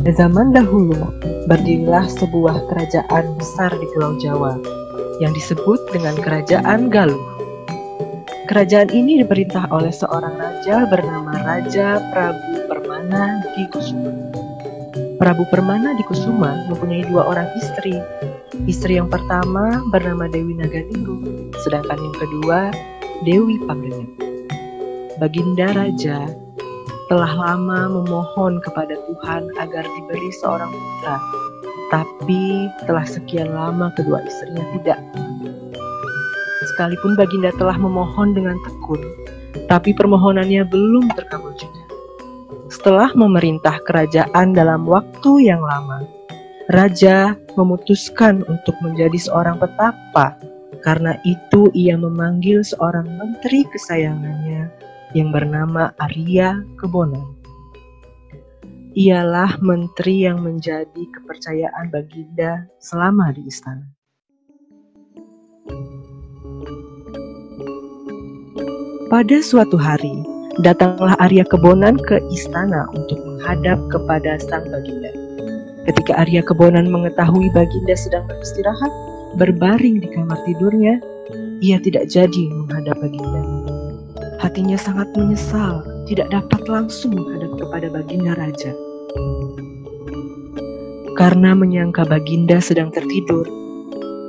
Zaman dahulu, berdirilah sebuah kerajaan besar di Pulau Jawa yang disebut dengan Kerajaan Galuh. Kerajaan ini diperintah oleh seorang raja bernama Raja Prabu Permana di Kusuma. Prabu Permana di Kusuma mempunyai dua orang istri. Istri yang pertama bernama Dewi Naganinggo, sedangkan yang kedua Dewi Pangrenyep. Baginda Raja telah lama memohon kepada Tuhan agar diberi seorang putra, tapi telah sekian lama kedua istrinya tidak. Sekalipun Baginda telah memohon dengan tekun, tapi permohonannya belum terkabul juga. Setelah memerintah kerajaan dalam waktu yang lama, Raja memutuskan untuk menjadi seorang petapa. Karena itu ia memanggil seorang menteri kesayangannya yang bernama Arya Kebonan. Ialah menteri yang menjadi kepercayaan Baginda selama di istana. Pada suatu hari, datanglah Arya Kebonan ke istana untuk menghadap kepada sang Baginda. Ketika Arya Kebonan mengetahui Baginda sedang beristirahat, berbaring di kamar tidurnya, ia tidak jadi menghadap Baginda. Hatinya sangat menyesal tidak dapat langsung menghadap kepada Baginda Raja. Karena menyangka Baginda sedang tertidur,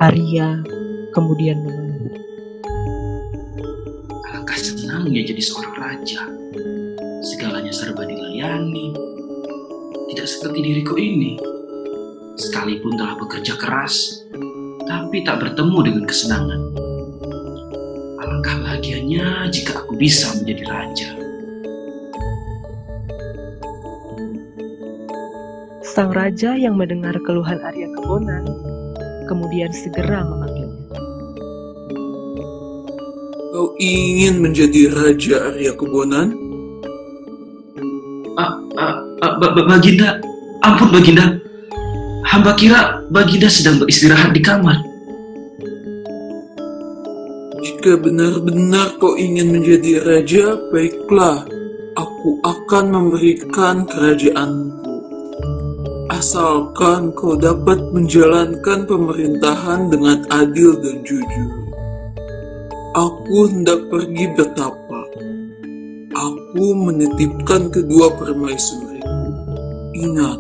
Arya kemudian menunggu. Alangkah senangnya jadi seorang raja. Segalanya serba dilayani. Tidak seperti diriku ini. Sekalipun telah bekerja keras, tapi tak bertemu dengan kesenangan. Bahagianya jika aku bisa menjadi raja. Sang raja yang mendengar keluhan Arya Kebonan kemudian segera memanggilnya. Kau ingin menjadi Raja Arya Kebonan? Ah, ah, ah, ba- ba- Baginda, ampun Baginda. Hamba kira Baginda sedang beristirahat di kamar. Jika benar-benar kau ingin menjadi raja, baiklah, aku akan memberikan kerajaanku. Asalkan kau dapat menjalankan pemerintahan dengan adil dan jujur. Aku hendak pergi bertapa. Aku menitipkan kedua permaisuriku. Ingat,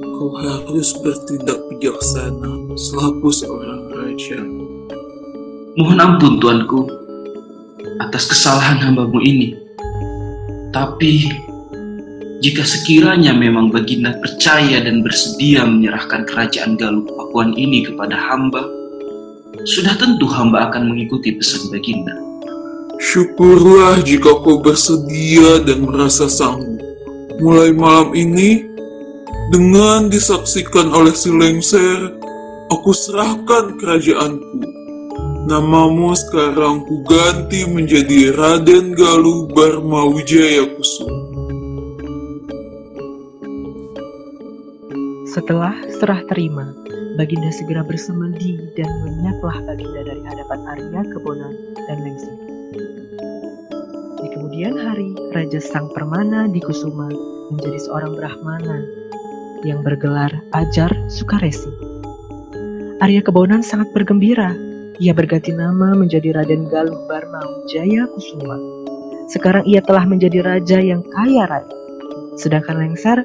kau harus bertindak bijaksana selaku seorang raja. Mohon ampun tuanku atas kesalahan hambamu ini. Tapi jika sekiranya memang Baginda percaya dan bersedia menyerahkan kerajaan Galuh Pakuan ini kepada hamba, sudah tentu hamba akan mengikuti pesan Baginda. Syukurlah jika kau bersedia dan merasa sanggup. Mulai malam ini, dengan disaksikan oleh si Lengser, aku serahkan kerajaanku. Namamu sekarang kuganti menjadi Raden Galuh Barma Wijaya Kusuma. Setelah serah terima, Baginda segera bersemedi dan menyaplah Baginda dari hadapan Arya Kebonan dan Lengser. Di kemudian hari, Raja Sang Permana di Kusuma menjadi seorang Brahmana yang bergelar Ajar Sukaresi. Arya Kebonan sangat bergembira. Ia berganti nama menjadi Raden Galuh Barma Wijaya Kusuma. Sekarang ia telah menjadi raja yang kaya raya. Sedangkan Lengser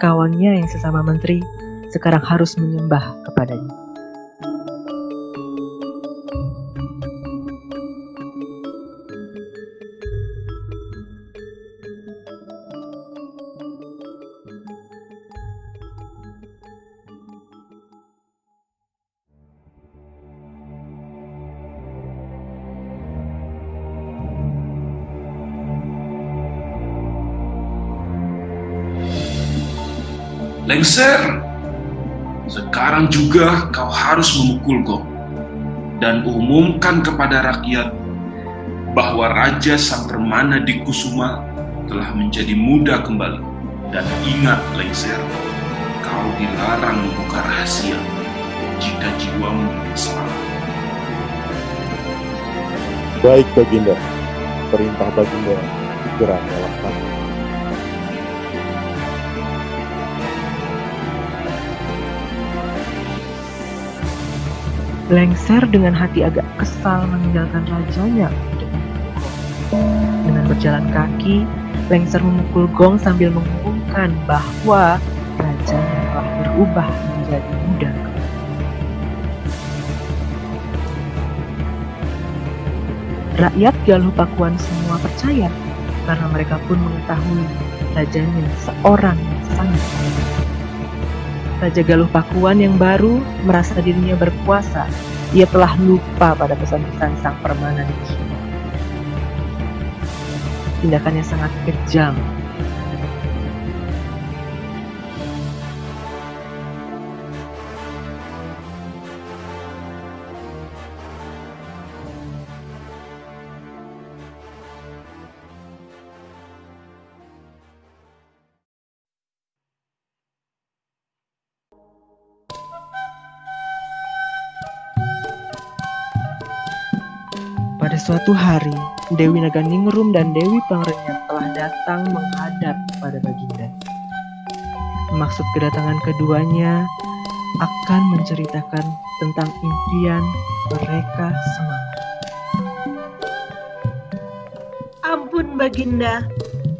kawannya yang sesama menteri sekarang harus menyembah kepadanya. Lengser, sekarang juga kau harus memukulku dan umumkan kepada rakyat bahwa Raja Sang Permana di Kusuma telah menjadi muda kembali. Dan ingat Lengser, kau dilarang membuka rahasia jika jiwamu ingin selamat. Baik Baginda, perintah Baginda segera melaksanakan. Lengser dengan hati agak kesal meninggalkan rajanya Dengan berjalan kaki, Lengser memukul gong sambil mengumumkan bahwa rajanya telah berubah menjadi muda. Rakyat Galuh Pakuan semua percaya karena mereka pun mengetahui rajanya seorang yang sangat kaya. Raja Galuh Pakuan yang baru merasa dirinya berkuasa. Ia telah lupa pada pesan-pesan sang permana di China. Tindakannya sangat kejam. Pada suatu hari, Dewi Naganingrum dan Dewi Pangrenyat telah datang menghadap pada Baginda. Maksud kedatangan keduanya akan menceritakan tentang impian mereka semua. Ampun Baginda,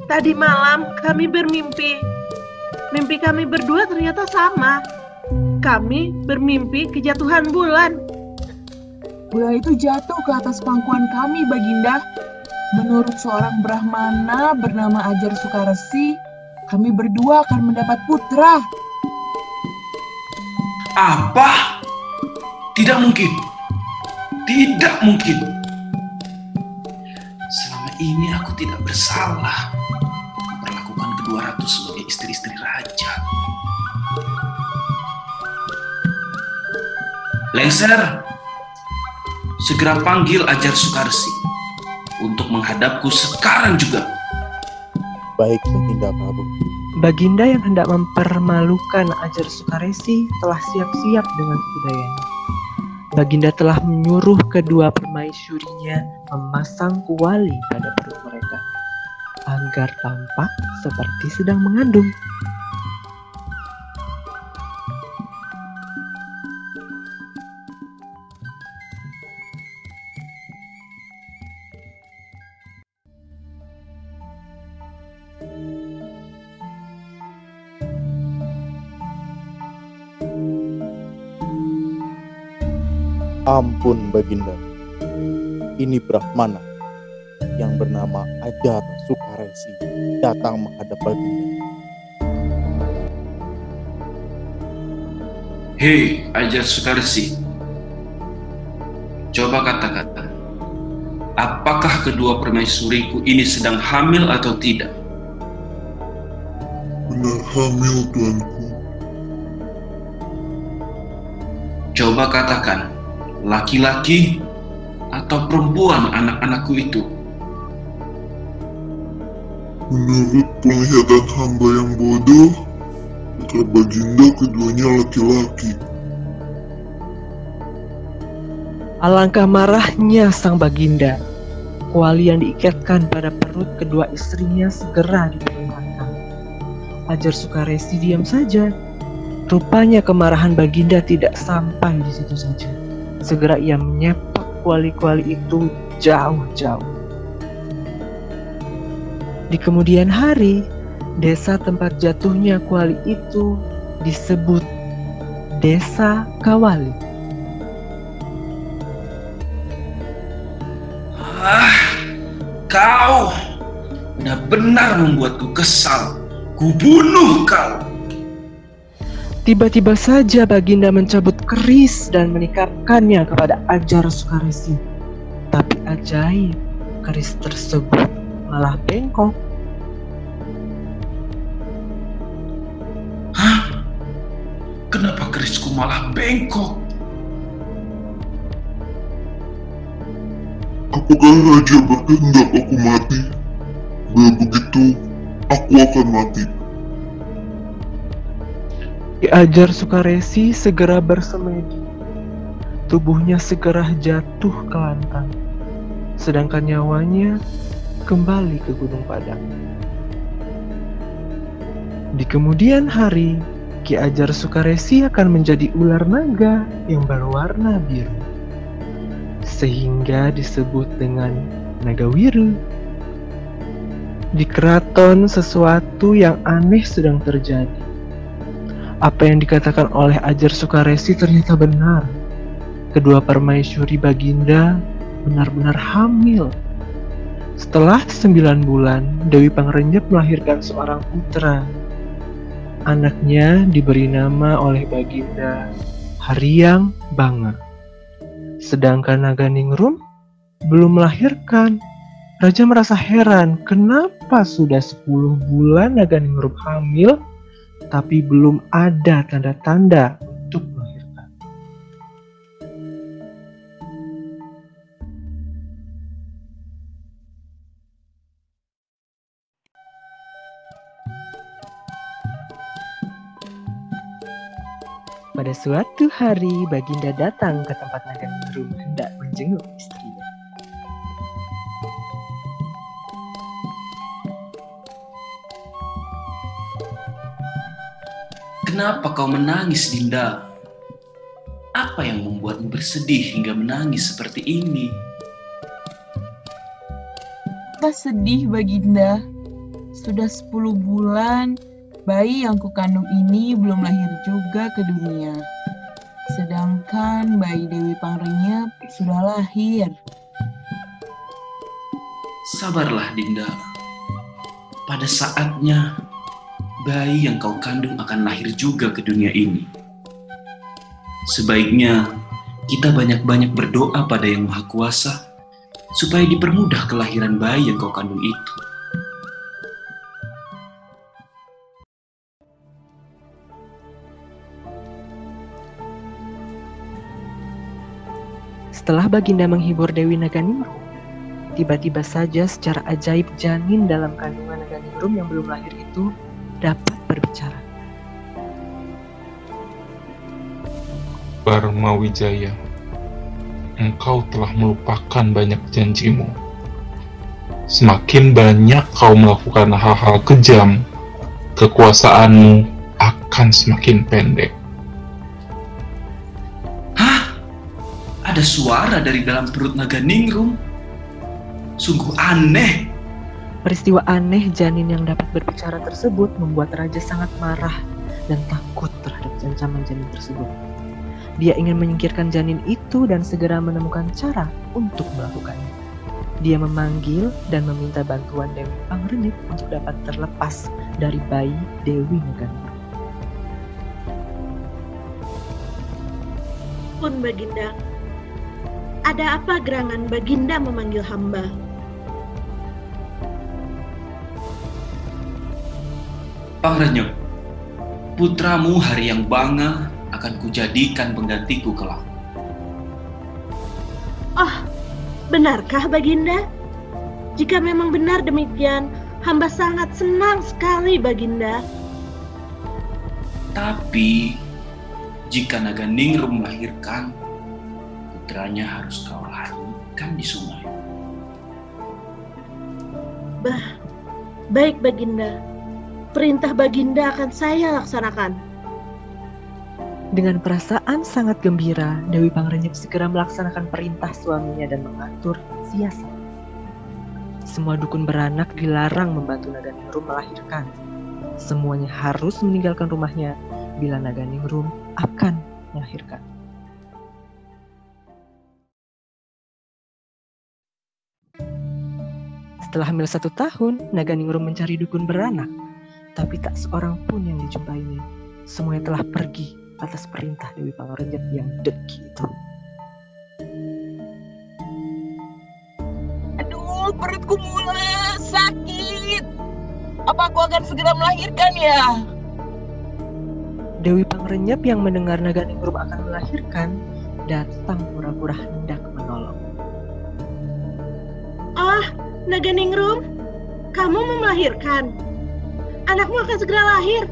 tadi malam kami bermimpi. Mimpi kami berdua ternyata sama. Kami bermimpi kejatuhan bulan. Bola itu jatuh ke atas pangkuan kami, Baginda. Menurut seorang Brahmana bernama Ajar Sukaresi, kami berdua akan mendapat putra. Apa? Tidak mungkin. Tidak mungkin. Selama ini aku tidak bersalah memperlakukan kedua ratu sebagai istri-istri raja. Lengser, segera panggil Ajar Sukarsi untuk menghadapku sekarang juga. Baik, Baginda Prabu. Baginda yang hendak mempermalukan Ajar Sukaresi telah siap-siap dengan kebudayanya. Baginda telah menyuruh kedua permaisurinya memasang kuali pada perut mereka agar tampak seperti sedang mengandung. Ampun, Baginda. Ini Brahmana yang bernama Ajar Sukaresi datang menghadap Baginda. Hei, Ajar Sukarsi. Coba katakan, apakah kedua permaisuriku ini sedang hamil atau tidak? Benar hamil, Tuanku. Coba katakan, laki-laki atau perempuan anak-anakku itu? Menurut penglihatan hamba yang bodoh, kata Baginda keduanya laki-laki. Alangkah marahnya sang baginda. Kuali yang diikatkan pada perut kedua istrinya segera diperlihatkan. Ajar Sukaresi diam saja. Rupanya kemarahan baginda tidak sampai di situ saja. Segera ia menyepak kuali-kuali itu jauh-jauh. Di kemudian hari, desa tempat jatuhnya kuali itu disebut Desa Kawali. Ah, kau benar-benar membuatku kesal. Kubunuh kau. Tiba-tiba saja Baginda mencabut keris dan menikapkannya kepada Ajar Sukaresi. Tapi ajaib, keris tersebut malah bengkok. Hah? Kenapa kerisku malah bengkok? Apakah Raja berkehendak aku mati? Bila begitu, aku akan mati. Ki Ajar Sukaresi segera bersemedi. Tubuhnya segera jatuh ke lantang. Sedangkan nyawanya kembali ke Gunung Padang. Di kemudian hari, Ki Ajar Sukaresi akan menjadi ular naga yang berwarna biru. sehingga disebut dengan Nagawiru. Di keraton sesuatu yang aneh sedang terjadi. Apa yang dikatakan oleh Ajar Sukaresi ternyata benar. Kedua permaisuri Baginda benar-benar hamil. Setelah sembilan bulan, Dewi Pangrenyep melahirkan seorang putra. Anaknya diberi nama oleh Baginda Haryang Banga. Sedangkan Naga Ningrum belum melahirkan. Raja merasa heran, kenapa sudah 10 bulan Naga Ningrum hamil, tapi belum ada tanda-tanda untuk melahirkan. Pada suatu hari, Baginda datang ke tempat Naga Ningrum hendak menjenguk istrinya. Kenapa kau menangis, Dinda? Apa yang membuatmu bersedih hingga menangis seperti ini? Apa sedih Baginda? Sudah 10 bulan, bayi yang kukandung ini belum lahir juga ke dunia. Sedangkan bayi Dewi Pangrenyep sudah lahir. Sabarlah, Dinda. Pada saatnya, bayi yang kau kandung akan lahir juga ke dunia ini. Sebaiknya kita banyak-banyak berdoa pada Yang Maha Kuasa supaya dipermudah kelahiran bayi yang kau kandung itu. Setelah Baginda menghibur Dewi Naganingrum, tiba-tiba saja secara ajaib janin dalam kandungan Naganingrum yang belum lahir itu dapat berbicara. Barma Wijaya, engkau telah melupakan banyak janjimu. Semakin banyak kau melakukan hal-hal kejam, kekuasaanmu akan semakin pendek. Hah? Ada suara dari dalam perut naga ningrum? Sungguh aneh. Peristiwa aneh janin yang dapat berbicara tersebut membuat raja sangat marah dan takut terhadap ancaman janin tersebut. Dia ingin menyingkirkan janin itu dan segera menemukan cara untuk melakukannya. Dia memanggil dan meminta bantuan Dewi Pangrenip untuk dapat terlepas dari bayi Dewi Naganura. Pun Baginda, ada apa gerangan Baginda memanggil hamba? Pangrenyep, putramu hari yang bangga akan kujadikan penggantiku kelak. Oh, benarkah Baginda? Jika memang benar demikian, hamba sangat senang sekali Baginda. Tapi, jika naga ningrum melahirkan, putranya harus kau lahirkan di sungai. Bah, baik Baginda. Perintah Baginda akan saya laksanakan. Dengan perasaan sangat gembira, Dewi Pangrenyep segera melaksanakan perintah suaminya dan mengatur siasat. Semua dukun beranak dilarang membantu Naga Ningrum melahirkan. Semuanya harus meninggalkan rumahnya bila Naga Ningrum akan melahirkan. Setelah hamil satu tahun, Naga Ningrum mencari dukun beranak, tapi tak seorang pun yang dijumpainya. Semuanya telah pergi atas perintah Dewi Pangrenyep yang deki itu. Aduh, perutku mulai sakit. Apa aku akan segera melahirkan ya? Dewi Pangrenyep yang mendengar Naga Ningrum akan melahirkan, datang pura-pura hendak menolong. Oh, Naga Ningrum, kamu mau melahirkan? Anakmu akan segera lahir.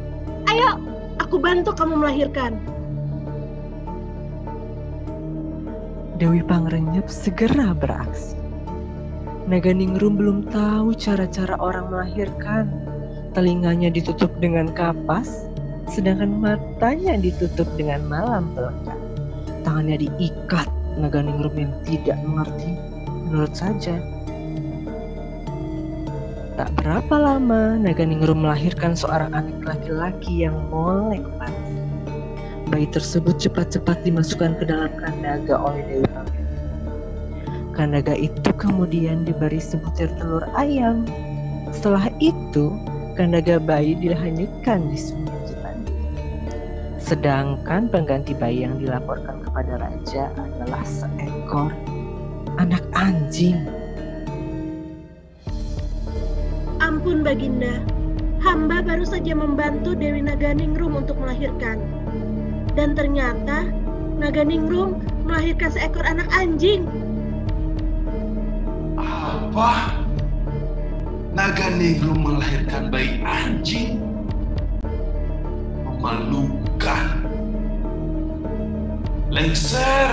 Ayo, aku bantu kamu melahirkan. Dewi Pangrenyep segera beraksi. Naga Ningrum belum tahu cara-cara orang melahirkan. Telinganya ditutup dengan kapas, sedangkan matanya ditutup dengan malam pelekat. Tangannya diikat Naganingrum yang tidak mengerti, menurut saja. Tak berapa lama, Naganingrum melahirkan seorang anak laki-laki yang molek banget. Bayi tersebut cepat-cepat dimasukkan ke dalam kandaga oleh Dewi Kawin. Kandaga itu kemudian diberi sebutir telur ayam. Setelah itu, kandaga bayi dihanyutkan di sungai Cipandi. Sedangkan pengganti bayi yang dilaporkan kepada raja adalah seekor anak anjing. Ampun Baginda, hamba baru saja membantu Dewi Naganingrum untuk melahirkan. Dan ternyata Naganingrum melahirkan seekor anak anjing. Apa? Naga Ningrum melahirkan bayi anjing? Memalukan. Lengser,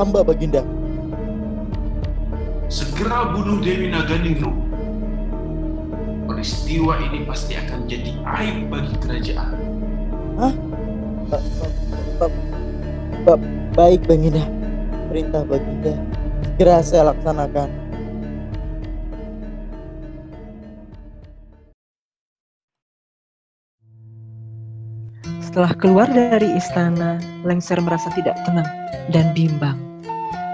Hamba Baginda, segera bunuh Dewi Naganingrum. Peristiwa ini pasti akan jadi aib bagi kerajaan. Ba- ba- ba- ba- baik Baginda. Perintah Baginda segera saya laksanakan. Setelah keluar dari istana, Lengser merasa tidak tenang dan bimbang.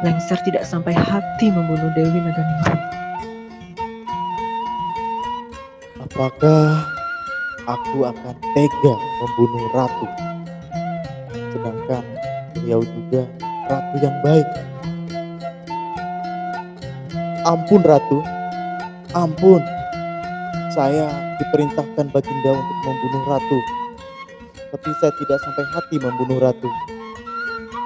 Lengser tidak sampai hati membunuh Dewi Naganingrum. Apakah aku akan tega membunuh ratu? Sedangkan beliau juga ratu yang baik. Ampun ratu, ampun. Saya diperintahkan baginda untuk membunuh ratu. Tapi saya tidak sampai hati membunuh ratu.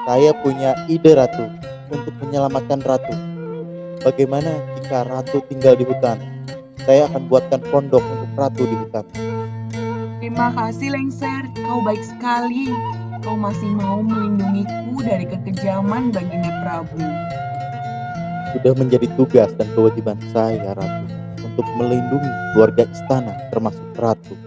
Saya punya ide ratu untuk menyelamatkan ratu. Bagaimana jika ratu tinggal di hutan? Saya akan buatkan pondok ratu di hutan. Terima kasih Lengser, kau baik sekali. Kau masih mau melindungiku dari kekejaman Baginda Prabu. Sudah menjadi tugas dan kewajiban saya, Ratu, untuk melindungi keluarga istana termasuk Ratu.